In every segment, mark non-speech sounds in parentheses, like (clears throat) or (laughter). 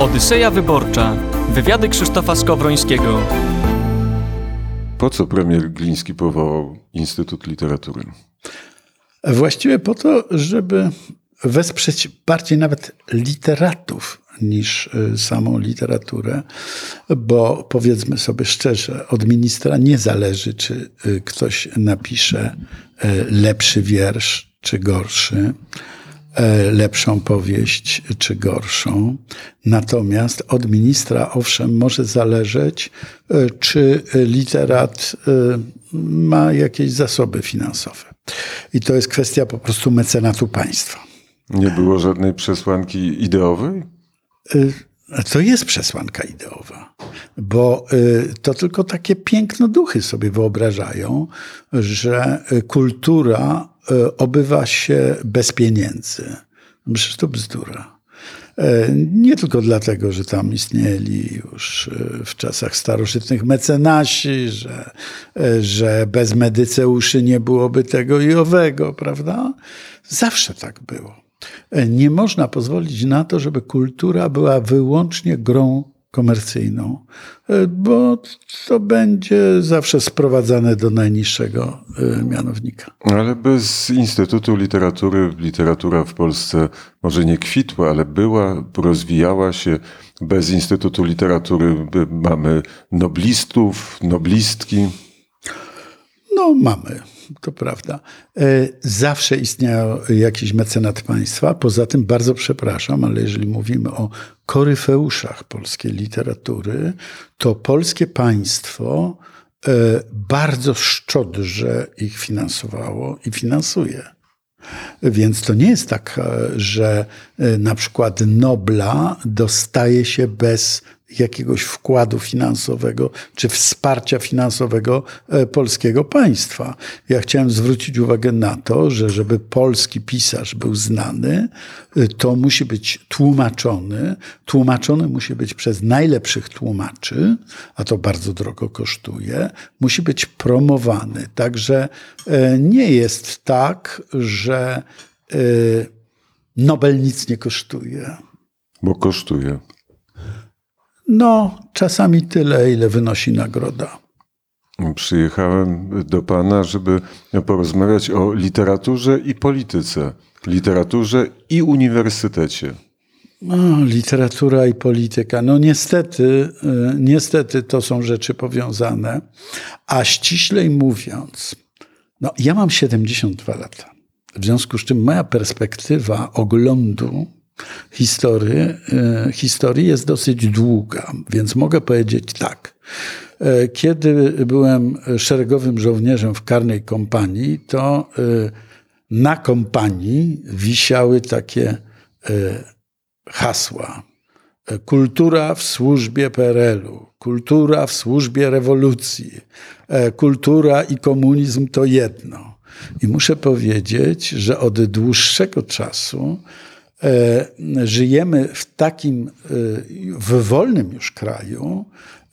Odyseja Wyborcza. Wywiady Krzysztofa Skowrońskiego. Po co premier Gliński powołał Instytut Literatury? Właściwie po to, żeby wesprzeć bardziej nawet literatów niż y, samą literaturę, bo powiedzmy sobie szczerze, od ministra nie zależy, czy y, ktoś napisze y, lepszy wiersz czy gorszy lepszą powieść czy gorszą. Natomiast od ministra, owszem, może zależeć, czy literat ma jakieś zasoby finansowe. I to jest kwestia po prostu mecenatu państwa. Nie było żadnej przesłanki ideowej? To jest przesłanka ideowa, bo to tylko takie piękno duchy sobie wyobrażają, że kultura obywa się bez pieniędzy. Przecież to bzdura. Nie tylko dlatego, że tam istnieli już w czasach starożytnych mecenasi, że, że bez medyceuszy nie byłoby tego i owego, prawda? Zawsze tak było. Nie można pozwolić na to, żeby kultura była wyłącznie grą komercyjną, bo to będzie zawsze sprowadzane do najniższego e, mianownika. Ale bez Instytutu Literatury literatura w Polsce może nie kwitła, ale była, rozwijała się. Bez Instytutu Literatury mamy noblistów, noblistki. No, mamy to prawda. E, zawsze istniał jakiś mecenat państwa. Poza tym bardzo przepraszam, ale jeżeli mówimy o koryfeuszach polskiej literatury, to polskie państwo e, bardzo szczodrze ich finansowało i finansuje. Więc to nie jest tak, e, że na przykład Nobla dostaje się bez jakiegoś wkładu finansowego czy wsparcia finansowego e, polskiego państwa. Ja chciałem zwrócić uwagę na to, że żeby polski pisarz był znany, e, to musi być tłumaczony. Tłumaczony musi być przez najlepszych tłumaczy, a to bardzo drogo kosztuje. Musi być promowany. Także e, nie jest tak, że Nobel nic nie kosztuje. Bo kosztuje. No, czasami tyle, ile wynosi nagroda. Przyjechałem do Pana, żeby porozmawiać o literaturze i polityce, literaturze i uniwersytecie. No, literatura i polityka. No niestety, y, niestety to są rzeczy powiązane. A ściślej mówiąc, no ja mam 72 lata. W związku z czym moja perspektywa oglądu historii, e, historii jest dosyć długa, więc mogę powiedzieć tak. E, kiedy byłem szeregowym żołnierzem w karnej kompanii, to e, na kompanii wisiały takie hasła. Kultura w służbie PRL-u, kultura w służbie rewolucji, kultura i komunizm to jedno. I muszę powiedzieć, że od dłuższego czasu żyjemy w takim, e, w wolnym już kraju,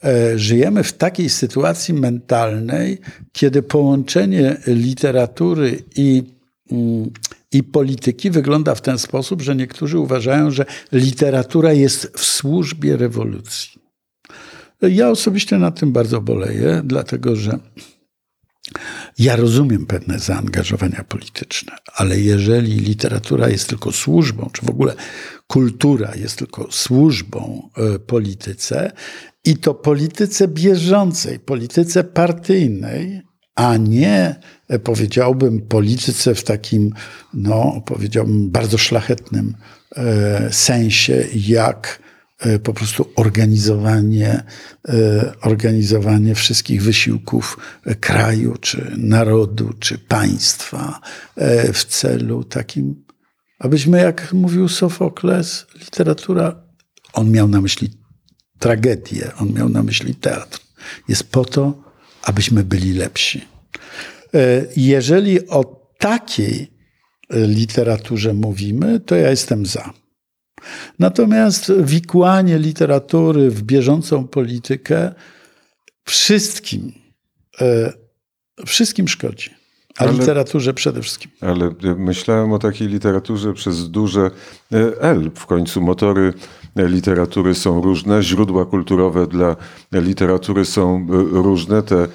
e, żyjemy w takiej sytuacji mentalnej, kiedy połączenie literatury i, mm, i polityki wygląda w ten sposób, że niektórzy uważają, że literatura jest w służbie rewolucji. Ja osobiście na tym bardzo boleję, dlatego że ja rozumiem pewne zaangażowania polityczne, ale jeżeli literatura jest tylko służbą, czy w ogóle kultura jest tylko służbą e, polityce, i to polityce bieżącej, polityce partyjnej, a nie e, powiedziałbym polityce w takim, no, powiedziałbym bardzo szlachetnym e, sensie, jak po prostu organizowanie, e, organizowanie wszystkich wysiłków kraju, czy narodu, czy państwa w celu takim, abyśmy, jak mówił Sofokles, literatura, on miał na myśli tragedię, on miał na myśli teatr. Jest po to, abyśmy byli lepsi. Jeżeli o takiej literaturze mówimy, to ja jestem za. Natomiast wikłanie literatury w bieżącą politykę wszystkim, e, wszystkim szkodzi. A ale, literaturze przede wszystkim. Ale myślałem o takiej literaturze przez duże e, L. W końcu motory literatury są różne, źródła kulturowe dla literatury są różne. Te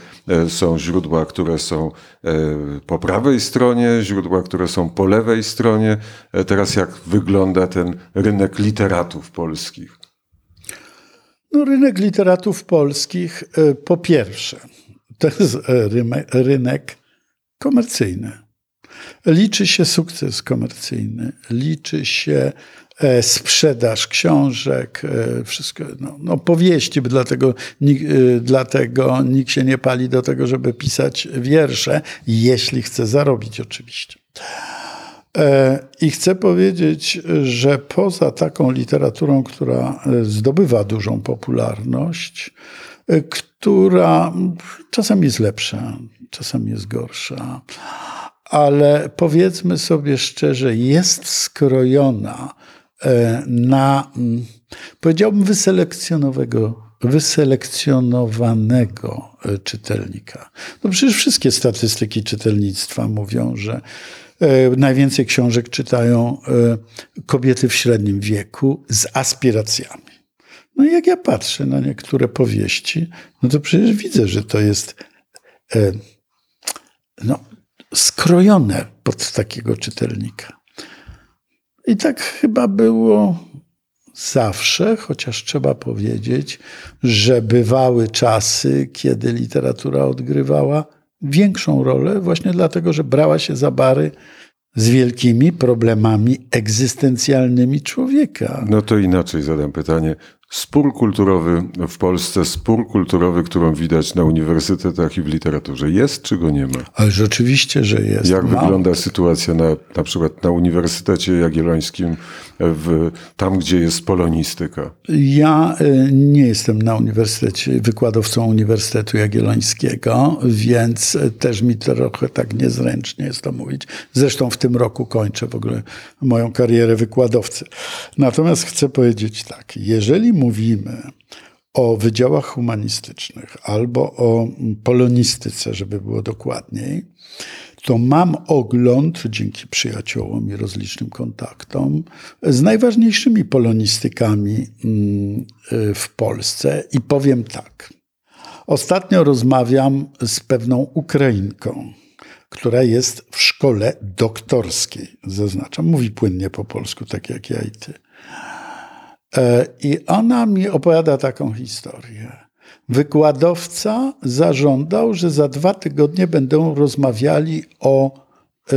są źródła, które są po prawej stronie, źródła, które są po lewej stronie. Teraz jak wygląda ten rynek literatów polskich? No, rynek literatów polskich, po pierwsze, to jest rynek komercyjny. Liczy się sukces komercyjny, liczy się e, sprzedaż książek, e, wszystko, no, no powieści, dlatego, e, dlatego nikt się nie pali do tego, żeby pisać wiersze, jeśli chce zarobić oczywiście. I chcę powiedzieć, że poza taką literaturą, która zdobywa dużą popularność, która czasem jest lepsza, czasem jest gorsza, ale powiedzmy sobie szczerze, jest skrojona e, na, mm, powiedziałbym, wyselekcjonowanego, wyselekcjonowanego e, czytelnika. No przecież wszystkie statystyki czytelnictwa mówią, że e, najwięcej książek czytają kobiety w średnim wieku z aspiracjami. No i jak ja patrzę na niektóre powieści, no to przecież widzę, że to jest no, skrojone pod takiego czytelnika. I tak chyba było zawsze, chociaż trzeba powiedzieć, że bywały czasy, kiedy literatura odgrywała większą rolę, właśnie dlatego, że brała się za bary z wielkimi problemami egzystencjalnymi człowieka. No to inaczej zadam pytanie. Spór kulturowy w Polsce, spór kulturowy, którą widać na uniwersytetach i w literaturze, jest czy go nie ma? Ale rzeczywiście, że jest. Jak wygląda sytuacja na, na przykład na Uniwersytecie Jagiellońskim, w, tam gdzie jest polonistyka? Ja y, nie jestem na uniwersytecie, wykładowcą Uniwersytetu Jagiellońskiego, więc też mi trochę tak niezręcznie jest to mówić. Zresztą w tym roku kończę w ogóle moją karierę wykładowcy. Natomiast chcę powiedzieć tak, jeżeli mówimy o wydziałach humanistycznych albo o polonistyce, żeby było dokładniej, to mam ogląd, dzięki przyjaciołom i rozlicznym kontaktom, z najważniejszymi polonistykami mm, w Polsce i powiem tak. Ostatnio rozmawiam z pewną Ukrainką, która jest w szkole doktorskiej, zaznaczam, mówi płynnie po polsku, tak jak ja i ty. E, I ona mi opowiada taką historię. Wykładowca zażądał, że za dwa tygodnie będą rozmawiali o y,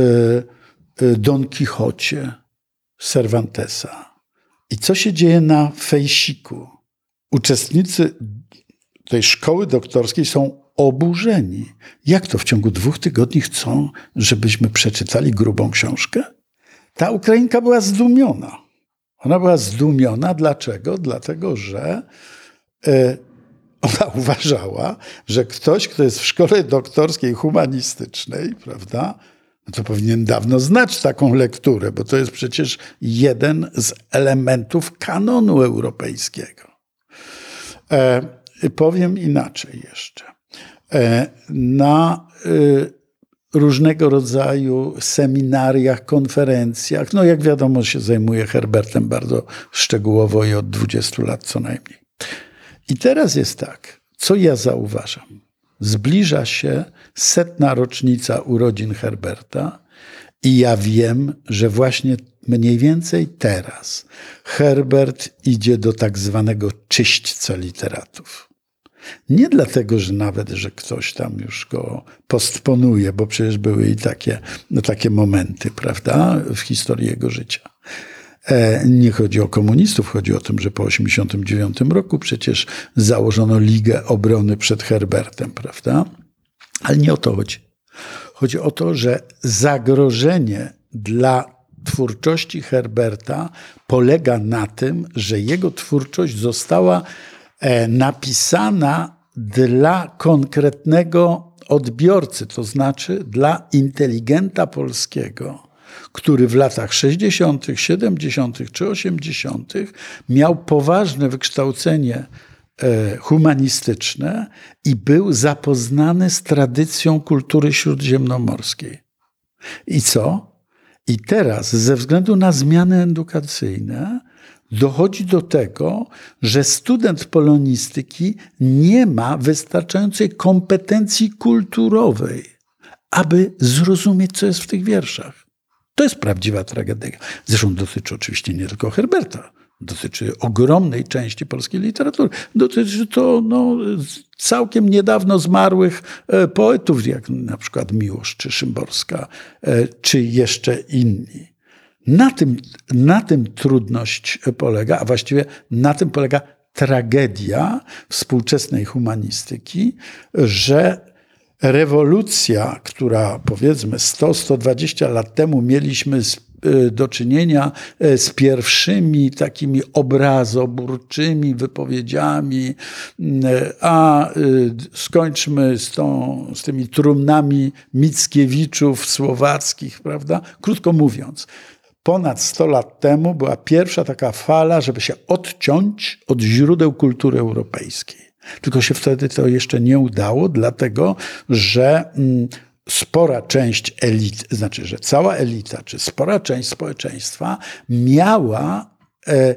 y, Don Quixocie Cervantesa. I co się dzieje na fejsiku? Uczestnicy tej szkoły doktorskiej są oburzeni. Jak to w ciągu dwóch tygodni chcą, żebyśmy przeczytali grubą książkę? Ta Ukrainka była zdumiona. Ona była zdumiona. Dlaczego? Dlatego, że y, ona (laughs) uważała, że ktoś, kto jest w szkole doktorskiej humanistycznej, prawda, no to powinien dawno znać taką lekturę, bo to jest przecież jeden z elementów kanonu europejskiego. E, powiem inaczej jeszcze. E, na y, różnego rodzaju seminariach, konferencjach, no jak wiadomo, się zajmuje Herbertem bardzo szczegółowo i od 20 lat co najmniej. I teraz jest tak, co ja zauważam? Zbliża się setna rocznica urodzin Herberta i ja wiem, że właśnie mniej więcej teraz Herbert idzie do tak zwanego czyśćca literatów. Nie dlatego, że nawet, że ktoś tam już go postponuje, bo przecież były i takie, no, takie momenty, prawda, w historii jego życia E, nie chodzi o komunistów, chodzi o to, że po 1989 roku przecież założono Ligę Obrony przed Herbertem, prawda? Ale nie o to chodzi. Chodzi o to, że zagrożenie dla twórczości Herberta polega na tym, że jego twórczość została napisana dla konkretnego odbiorcy, to znaczy dla inteligenta polskiego który w latach 60., 70. czy 80. miał poważne wykształcenie e, humanistyczne i był zapoznany z tradycją kultury śródziemnomorskiej. I co? I teraz, ze względu na zmiany edukacyjne, dochodzi do tego, że student polonistyki nie ma wystarczającej kompetencji kulturowej, aby zrozumieć, co jest w tych wierszach. To jest prawdziwa tragedia. Zresztą dotyczy oczywiście nie tylko Herberta. Dotyczy ogromnej części polskiej literatury. Dotyczy to no, całkiem niedawno zmarłych e, poetów, jak na przykład Miłosz czy Szymborska, e, czy jeszcze inni. Na tym, na tym trudność polega, a właściwie na tym polega tragedia współczesnej humanistyki, że rewolucja, która powiedzmy 100-120 lat temu mieliśmy y, do czynienia y, z pierwszymi takimi obrazoburczymi wypowiedziami, y, a skończmy z, tą, z tymi trumnami Mickiewiczów słowackich, prawda? Krótko mówiąc, ponad 100 lat temu była pierwsza taka fala, żeby się odciąć od źródeł kultury europejskiej. Tylko się wtedy to jeszcze nie udało, dlatego że mm, spora część elit, znaczy, że cała elita, czy spora część społeczeństwa miała, e,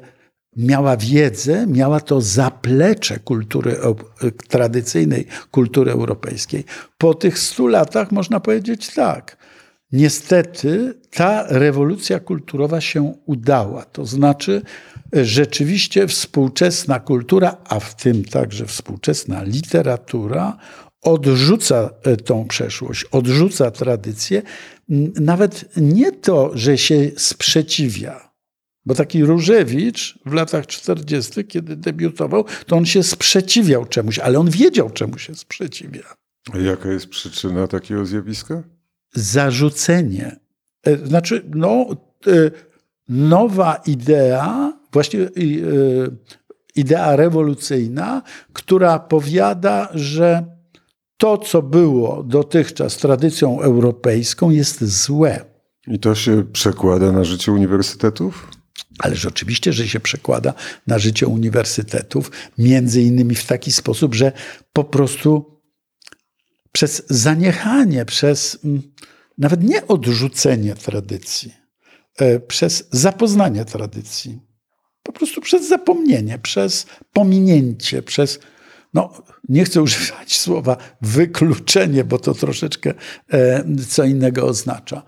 miała wiedzę, miała to zaplecze kultury, tradycyjnej kultury europejskiej. Po tych stu latach można powiedzieć tak. Niestety ta rewolucja kulturowa się udała. To znaczy, rzeczywiście współczesna kultura, a w tym także współczesna literatura, odrzuca e, tą przeszłość, odrzuca tradycję. Nawet nie to, że się sprzeciwia. Bo taki Różewicz w latach 40., kiedy debiutował, to on się sprzeciwiał czemuś, ale on wiedział, czemu się sprzeciwia. A jaka jest przyczyna takiego zjawiska? Zarzucenie. E, znaczy, no, e, nowa idea właśnie y, idea rewolucyjna, która powiada, że to, co było dotychczas tradycją europejską, jest złe. I to się przekłada na życie uniwersytetów? Ależ oczywiście, że się przekłada na życie uniwersytetów, między innymi w taki sposób, że po prostu przez zaniechanie, przez mm, nawet nie odrzucenie tradycji, e, przez zapoznanie tradycji, po prostu przez zapomnienie, przez pominięcie, przez, no nie chcę używać (laughs) słowa wykluczenie, bo to troszeczkę e, co innego oznacza.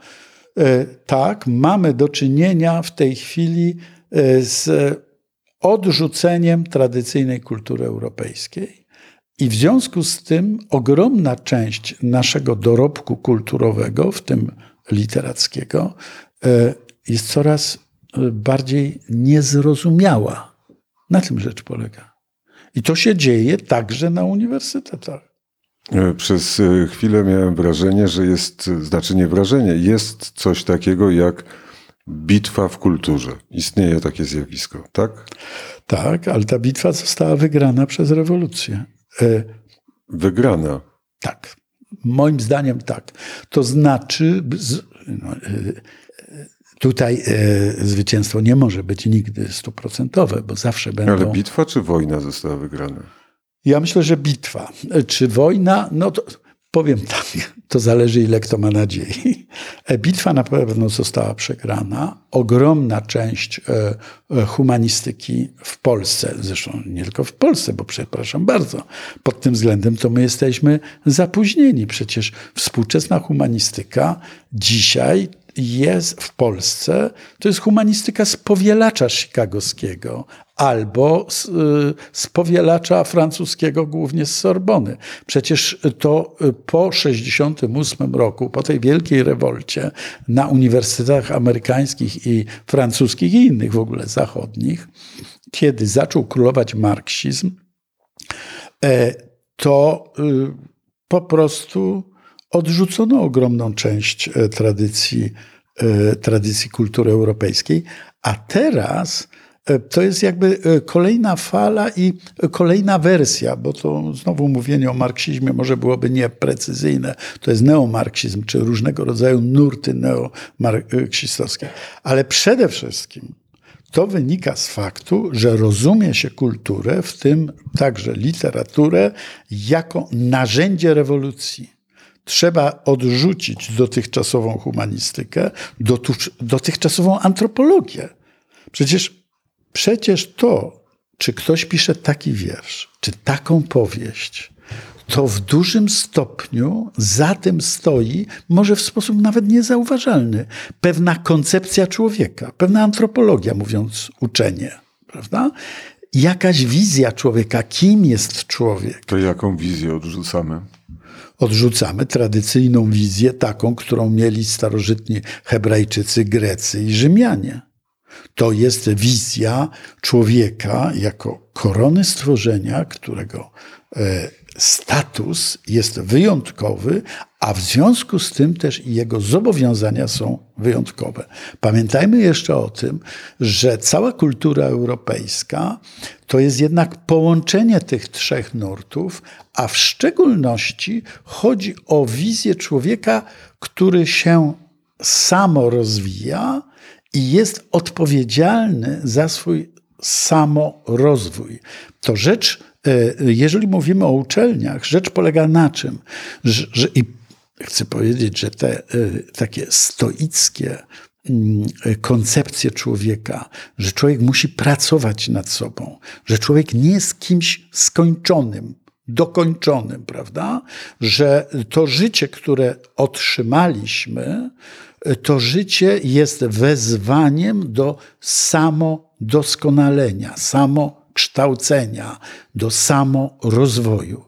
E, tak, mamy do czynienia w tej chwili z odrzuceniem tradycyjnej kultury europejskiej. I w związku z tym ogromna część naszego dorobku kulturowego, w tym literackiego, jest coraz bardziej niezrozumiała. Na tym rzecz polega. I to się dzieje także na uniwersytetach. E, przez e, chwilę miałem wrażenie, że jest, znaczy nie wrażenie, jest coś takiego jak bitwa w kulturze. Istnieje takie zjawisko, tak? Tak, ale ta bitwa została wygrana przez rewolucję. E, wygrana. Tak. Moim zdaniem tak. To znaczy, no, Tutaj e, zwycięstwo nie może być nigdy stuprocentowe, bo zawsze będą. Ale bitwa czy wojna została wygrana? Ja myślę, że bitwa. E, czy wojna? No to powiem tak, (laughs) to zależy ile kto ma nadziei. (laughs) E, bitwa na pewno została przegrana. Ogromna część e, humanistyki w Polsce, zresztą nie tylko w Polsce, bo przepraszam bardzo, pod tym względem to my jesteśmy zapóźnieni. Przecież współczesna humanistyka dzisiaj jest w Polsce, to jest humanistyka z powielacza chicagowskiego albo z, y, z powielacza francuskiego, głównie z Sorbony. Przecież to y, po 1968 roku, po tej wielkiej rewolcie na uniwersytetach amerykańskich i francuskich i innych w ogóle zachodnich, kiedy zaczął królować marksizm, e, to y, po prostu odrzucono ogromną część e, tradycji, e, tradycji kultury europejskiej, a teraz e, to jest jakby kolejna fala i kolejna wersja, bo to znowu mówienie o marksizmie może byłoby nieprecyzyjne. To jest neomarksizm, czy różnego rodzaju nurty neomarksistowskie. Ale przede wszystkim to wynika z faktu, że rozumie się kulturę, w tym także literaturę, jako narzędzie rewolucji trzeba odrzucić dotychczasową humanistykę, dotychczasową antropologię. Przecież przecież to, czy ktoś pisze taki wiersz, czy taką powieść, to w dużym stopniu za tym stoi, może w sposób nawet niezauważalny, pewna koncepcja człowieka, pewna antropologia, mówiąc uczenie, prawda? Jakaś wizja człowieka, kim jest człowiek. To jaką wizję odrzucamy? Odrzucamy tradycyjną wizję, taką, którą mieli starożytni Hebrajczycy, Grecy i Rzymianie. To jest wizja człowieka jako korony stworzenia, którego e, status jest wyjątkowy, a w związku z tym też jego zobowiązania są wyjątkowe. Pamiętajmy jeszcze o tym, że cała kultura europejska to jest jednak połączenie tych trzech nurtów, a w szczególności chodzi o wizję człowieka, który się samo rozwija i jest odpowiedzialny za swój samorozwój. To rzecz, jeżeli mówimy o uczelniach, rzecz polega na czym? Że, że I chcę powiedzieć, że te e, takie stoickie mm, koncepcje człowieka, że człowiek musi pracować nad sobą, że człowiek nie jest kimś skończonym, dokończonym, prawda? Że to życie, które otrzymaliśmy, to życie jest wezwaniem do samodoskonalenia, samokształcenia, do samorozwoju.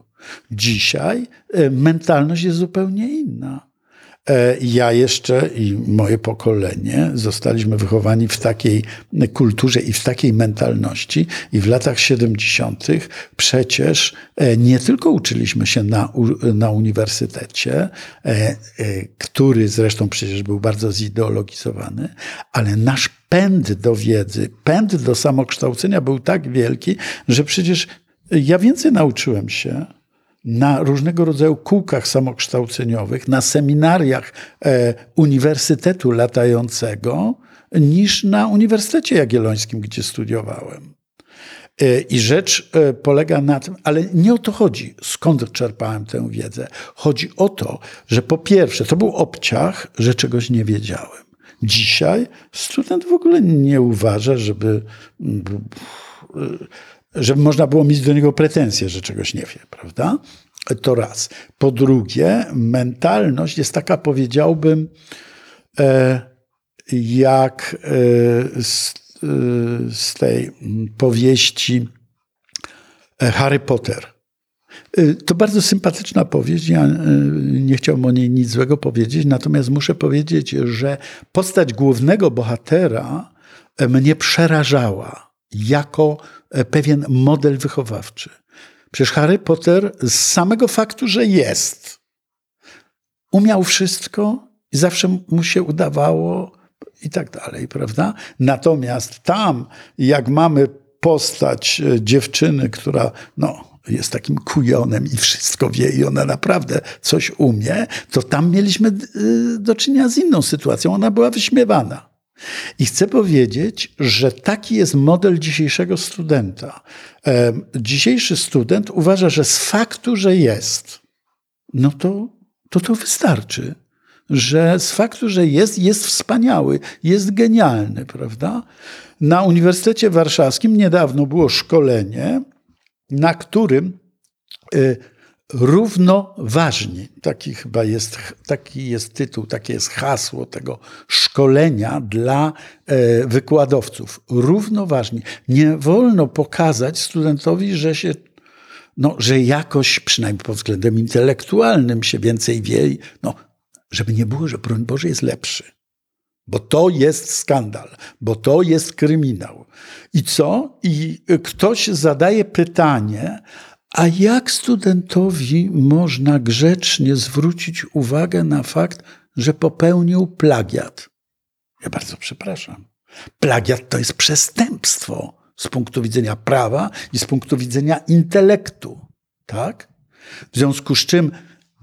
Dzisiaj e, mentalność jest zupełnie inna. E, Ja jeszcze i moje pokolenie zostaliśmy wychowani w takiej kulturze i w takiej mentalności, i w latach 70. przecież e, nie tylko uczyliśmy się na, na uniwersytecie, e, który zresztą przecież był bardzo zideologizowany, ale nasz pęd do wiedzy, pęd do samokształcenia był tak wielki, że przecież ja więcej nauczyłem się na różnego rodzaju kółkach samokształceniowych, na seminariach e, Uniwersytetu Latającego, niż na Uniwersytecie Jagiellońskim, gdzie studiowałem. E, I rzecz e, polega na tym, ale nie o to chodzi, skąd czerpałem tę wiedzę. Chodzi o to, że po pierwsze, to był obciach, że czegoś nie wiedziałem. Dzisiaj student w ogóle nie uważa, żeby, żeby można było mieć do niego pretensje, że czegoś nie wie, prawda? To raz. Po drugie, mentalność jest taka, powiedziałbym, e, jak e, z, e, z tej mm, powieści Harry Potter. To bardzo sympatyczna powieść. Ja nie chciałbym o niej nic złego powiedzieć, natomiast muszę powiedzieć, że postać głównego bohatera mnie przerażała jako e, pewien model wychowawczy. Przecież Harry Potter z samego faktu, że jest, umiał wszystko i zawsze mu się udawało i tak dalej, prawda? Natomiast tam, jak mamy postać e, dziewczyny, która no, jest takim kujonem i wszystko wie i ona naprawdę coś umie, to tam mieliśmy y, do czynienia z inną sytuacją. Ona była wyśmiewana. I chcę powiedzieć, że taki jest model dzisiejszego studenta. Em, Dzisiejszy student uważa, że z faktu, że jest, no to to, to wystarczy. Że z faktu, że jest, jest wspaniały, jest genialny, prawda? Na Uniwersytecie Warszawskim niedawno było szkolenie, na którym y, równoważni, taki chyba jest, taki jest tytuł, takie jest hasło tego szkolenia dla e, wykładowców. Równoważni. Nie wolno pokazać studentowi, że się no, że jakoś, przynajmniej pod względem intelektualnym, się więcej wie, no, żeby nie było, że broń Boże jest lepszy. Bo to jest skandal, bo to jest kryminał. I co? I ktoś zadaje pytanie, a jak studentowi można grzecznie zwrócić uwagę na fakt, że popełnił plagiat? Ja bardzo przepraszam. Plagiat to jest przestępstwo z punktu widzenia prawa i z punktu widzenia intelektu. Tak? W związku z czym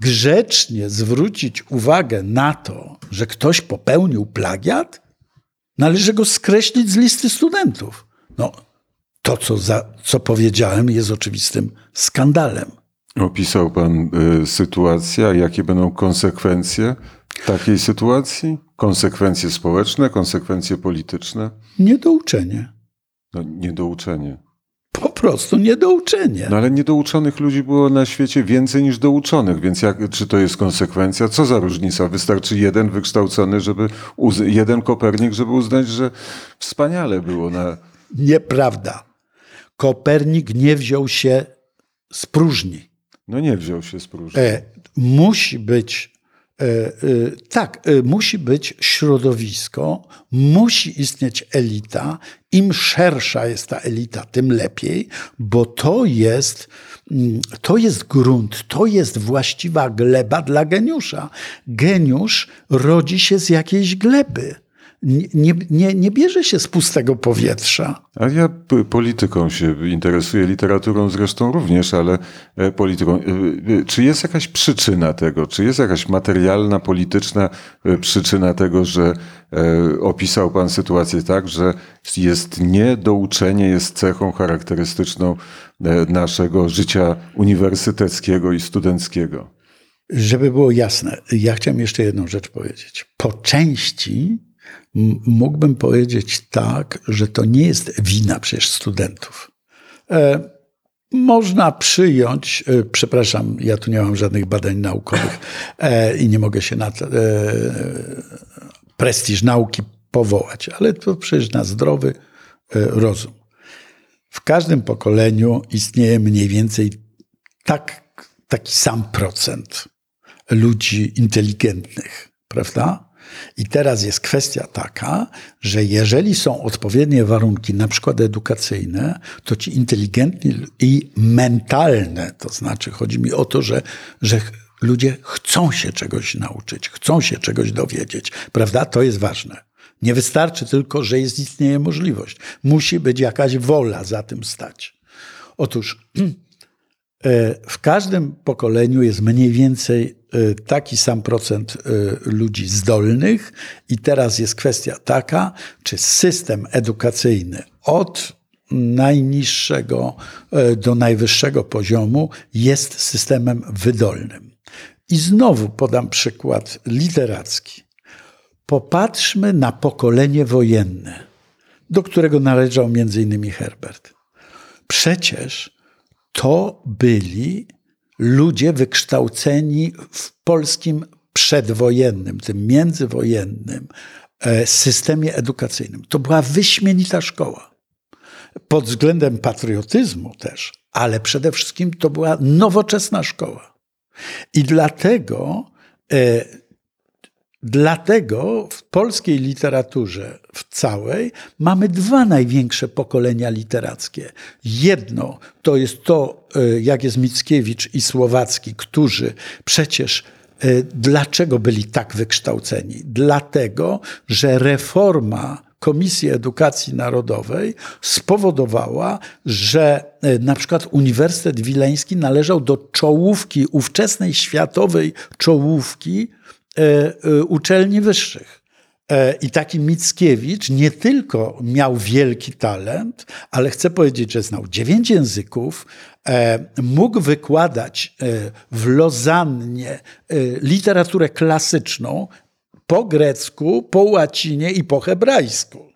grzecznie zwrócić uwagę na to, że ktoś popełnił plagiat, należy go skreślić z listy studentów. No, to, co, za, co powiedziałem, jest oczywistym skandalem. Opisał pan y, sytuację, a jakie będą konsekwencje takiej sytuacji? Konsekwencje społeczne, konsekwencje polityczne? Niedouczenie. No, niedouczenie. Po prostu niedouczenie. No ale niedouczonych ludzi było na świecie więcej niż douczonych, więc jak, czy to jest konsekwencja? Co za różnica? Wystarczy jeden wykształcony, żeby jeden Kopernik, żeby uznać, że wspaniale było na. Nieprawda. Kopernik nie wziął się z próżni. No nie wziął się z próżni. E, musi być, e, e, tak, e, musi być środowisko, musi istnieć elita. Im szersza jest ta elita, tym lepiej, bo to jest, mm, to jest grunt, to jest właściwa gleba dla geniusza. Geniusz rodzi się z jakiejś gleby. Nie, nie, nie, bierze się z pustego powietrza. A ja polityką się interesuję, literaturą zresztą również, ale e, polityką. E, e, Czy jest jakaś przyczyna tego? Czy jest jakaś materialna, polityczna przyczyna tego, że opisał Pan sytuację tak, że jest niedouczenie, jest cechą charakterystyczną naszego życia uniwersyteckiego i studenckiego? Żeby było jasne, ja chciałem jeszcze jedną rzecz powiedzieć. Po części mógłbym powiedzieć tak, że to nie jest wina przecież studentów. E, można przyjąć, e, przepraszam, ja tu nie mam żadnych badań naukowych e, i nie mogę się na e, prestiż nauki powołać, ale to przecież na zdrowy e, rozum. W każdym pokoleniu istnieje mniej więcej tak, taki sam procent ludzi inteligentnych, prawda? I teraz jest kwestia taka, że jeżeli są odpowiednie warunki, na przykład edukacyjne, to ci inteligentni i mentalne, to znaczy chodzi mi o to, że, że ludzie chcą się czegoś nauczyć, chcą się czegoś dowiedzieć, prawda? To jest ważne. Nie wystarczy tylko, że jest, istnieje możliwość. Musi być jakaś wola za tym stać. Otóż (clears throat) W każdym pokoleniu jest mniej więcej e, taki sam procent e, ludzi zdolnych, i teraz jest kwestia taka, czy system edukacyjny od najniższego e, do najwyższego poziomu jest systemem wydolnym. I znowu podam przykład literacki. Popatrzmy na pokolenie wojenne, do którego należał innymi Herbert. Przecież to byli ludzie wykształceni w polskim przedwojennym, tym międzywojennym e, systemie edukacyjnym. To była wyśmienita szkoła. Pod względem patriotyzmu też, ale przede wszystkim to była nowoczesna szkoła. I dlatego, e, dlatego w polskiej literaturze w całej mamy dwa największe pokolenia literackie. Jedno to jest to, e, jak jest Mickiewicz i Słowacki, którzy przecież e, dlaczego byli tak wykształceni? Dlatego, że reforma Komisji Edukacji Narodowej spowodowała, że e, na przykład Uniwersytet Wileński należał do czołówki, ówczesnej światowej czołówki uczelni wyższych. E, I taki Mickiewicz nie tylko miał wielki talent, ale chcę powiedzieć, że znał dziewięć języków, e, mógł wykładać e, w Lozannie e, literaturę klasyczną po grecku, po łacinie i po hebrajsku.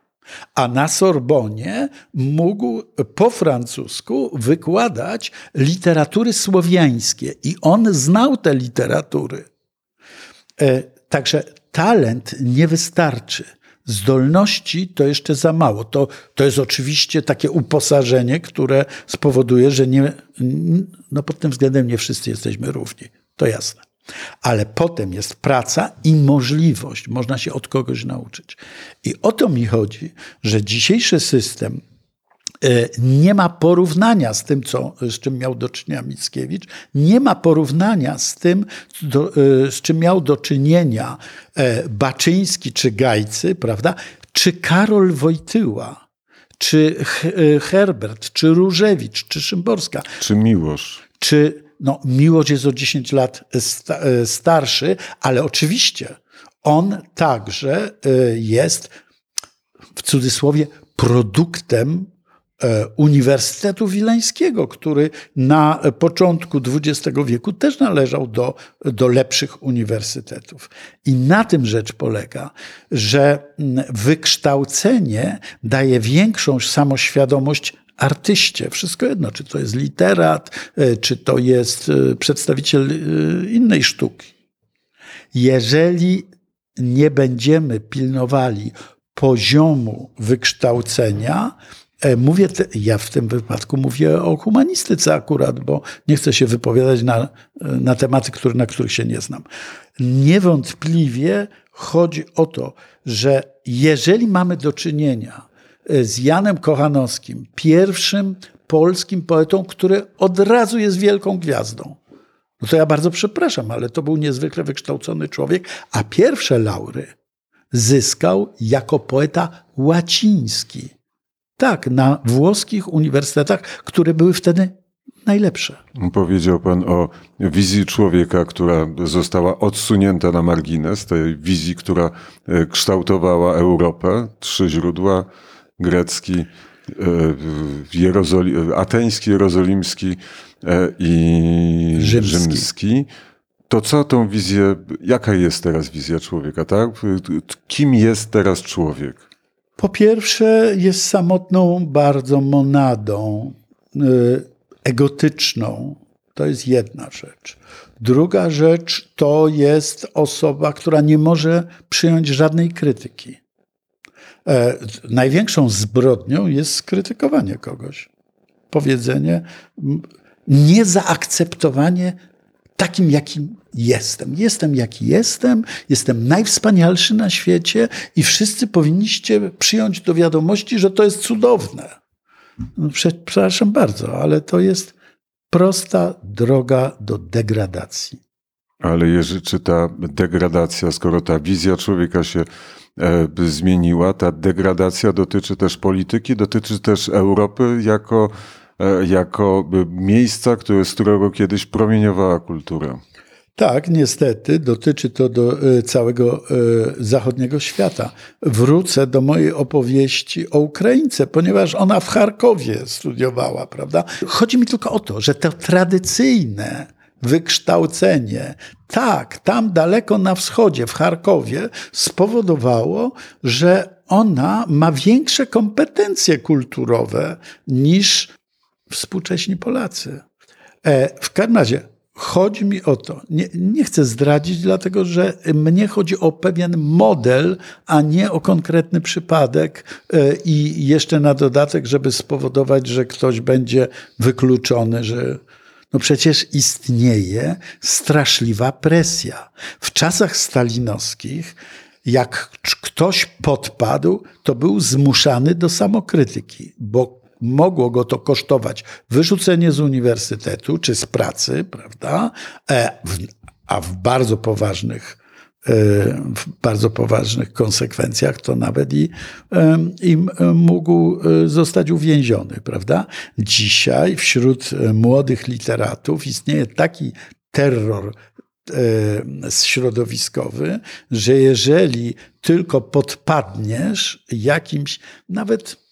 A na Sorbonie mógł po francusku wykładać literatury słowiańskie i on znał te literatury. E, Także talent nie wystarczy. Zdolności to jeszcze za mało. To, to jest oczywiście takie uposażenie, które spowoduje, że nie, no pod tym względem nie wszyscy jesteśmy równi. To jasne. Ale potem jest praca i możliwość. Można się od kogoś nauczyć. I o to mi chodzi, że dzisiejszy system nie ma porównania z tym, co, z czym miał do czynienia Mickiewicz, nie ma porównania z tym, do, e, z czym miał do czynienia e, Baczyński czy Gajcy, prawda? Czy Karol Wojtyła, czy e, Herbert, czy Różewicz, czy Szymborska, Czy miłość? czy no, Miłość jest o 10 lat sta, e, starszy, ale oczywiście on także e, jest w cudzysłowie produktem e, Uniwersytetu Wileńskiego, który na początku XX wieku też należał do, do lepszych uniwersytetów. I na tym rzecz polega, że wykształcenie daje większą samoświadomość artyście. Wszystko jedno, czy to jest literat, e, czy to jest e, przedstawiciel e, innej sztuki. Jeżeli nie będziemy pilnowali poziomu wykształcenia, Mówię, te, ja w tym wypadku mówię o humanistyce akurat, bo nie chcę się wypowiadać na, na tematy, które, na których się nie znam. Niewątpliwie chodzi o to, że jeżeli mamy do czynienia z Janem Kochanowskim, pierwszym polskim poetą, który od razu jest wielką gwiazdą, no to ja bardzo przepraszam, ale to był niezwykle wykształcony człowiek, a pierwsze laury zyskał jako poeta łaciński. Tak, na włoskich uniwersytetach, które były wtedy najlepsze. Powiedział Pan o wizji człowieka, która została odsunięta na margines, tej wizji, która e, kształtowała Europę. Trzy źródła: grecki, e, Jerozoli ateński, jerozolimski e, i Rzymski. rzymski. To co tą wizję, jaka jest teraz wizja człowieka, tak? Kim jest teraz człowiek? Po pierwsze, jest samotną bardzo monadą, egotyczną. To jest jedna rzecz. Druga rzecz to jest osoba, która nie może przyjąć żadnej krytyki. E, największą zbrodnią jest skrytykowanie kogoś. Powiedzenie, niezaakceptowanie takim, jakim jestem. Jestem, jaki jestem, jestem najwspanialszy na świecie i wszyscy powinniście przyjąć do wiadomości, że to jest cudowne. No, przepraszam bardzo, ale to jest prosta droga do degradacji. Ale Jerzy, czy ta degradacja, skoro ta wizja człowieka się e, zmieniła, ta degradacja dotyczy też polityki, dotyczy też Europy jako, jako miejsca, które, z którego kiedyś promieniowała kultura? Tak, niestety dotyczy to do e, całego e, zachodniego świata. Wrócę do mojej opowieści o Ukraińce, ponieważ ona w Charkowie studiowała, prawda? Chodzi mi tylko o to, że to tradycyjne wykształcenie, tak, tam daleko na wschodzie, w Charkowie, spowodowało, że ona ma większe kompetencje kulturowe niż współcześni Polacy. E, w każdym razie, Chodzi mi o to, nie, nie, chcę zdradzić, dlatego że mnie chodzi o pewien model, a nie o konkretny przypadek e, i jeszcze na dodatek, żeby spowodować, że ktoś będzie wykluczony, że no przecież istnieje straszliwa presja. W czasach stalinowskich, jak ktoś podpadł, to był zmuszany do samokrytyki, bo mogło go to kosztować wyrzucenie z uniwersytetu czy z pracy, prawda? E, a w bardzo poważnych, e, w bardzo poważnych konsekwencjach to nawet i, mógł e, zostać uwięziony, prawda? Dzisiaj wśród młodych literatów istnieje taki terror środowiskowy, że jeżeli tylko podpadniesz jakimś, nawet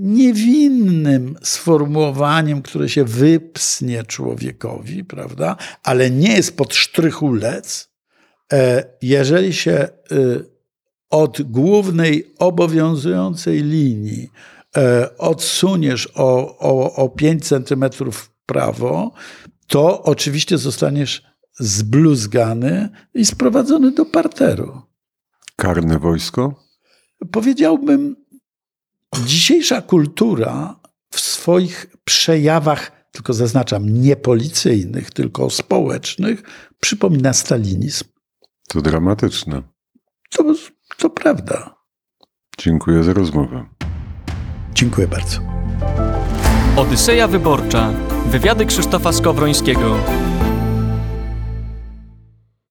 niewinnym sformułowaniem, które się wypsnie człowiekowi, prawda? Ale nie jest pod sztrychulec. E, jeżeli się e, od głównej obowiązującej linii e, odsuniesz o, o, o 5 centymetrów w prawo, to oczywiście zostaniesz zbluzgany i sprowadzony do parteru. Karne wojsko? Powiedziałbym, Dzisiejsza kultura w swoich przejawach, tylko zaznaczam, nie policyjnych, tylko społecznych, przypomina stalinizm. To dramatyczne. To, to prawda. Dziękuję za rozmowę. Dziękuję bardzo. Odyseja Wyborcza. Wywiady Krzysztofa Skowrońskiego.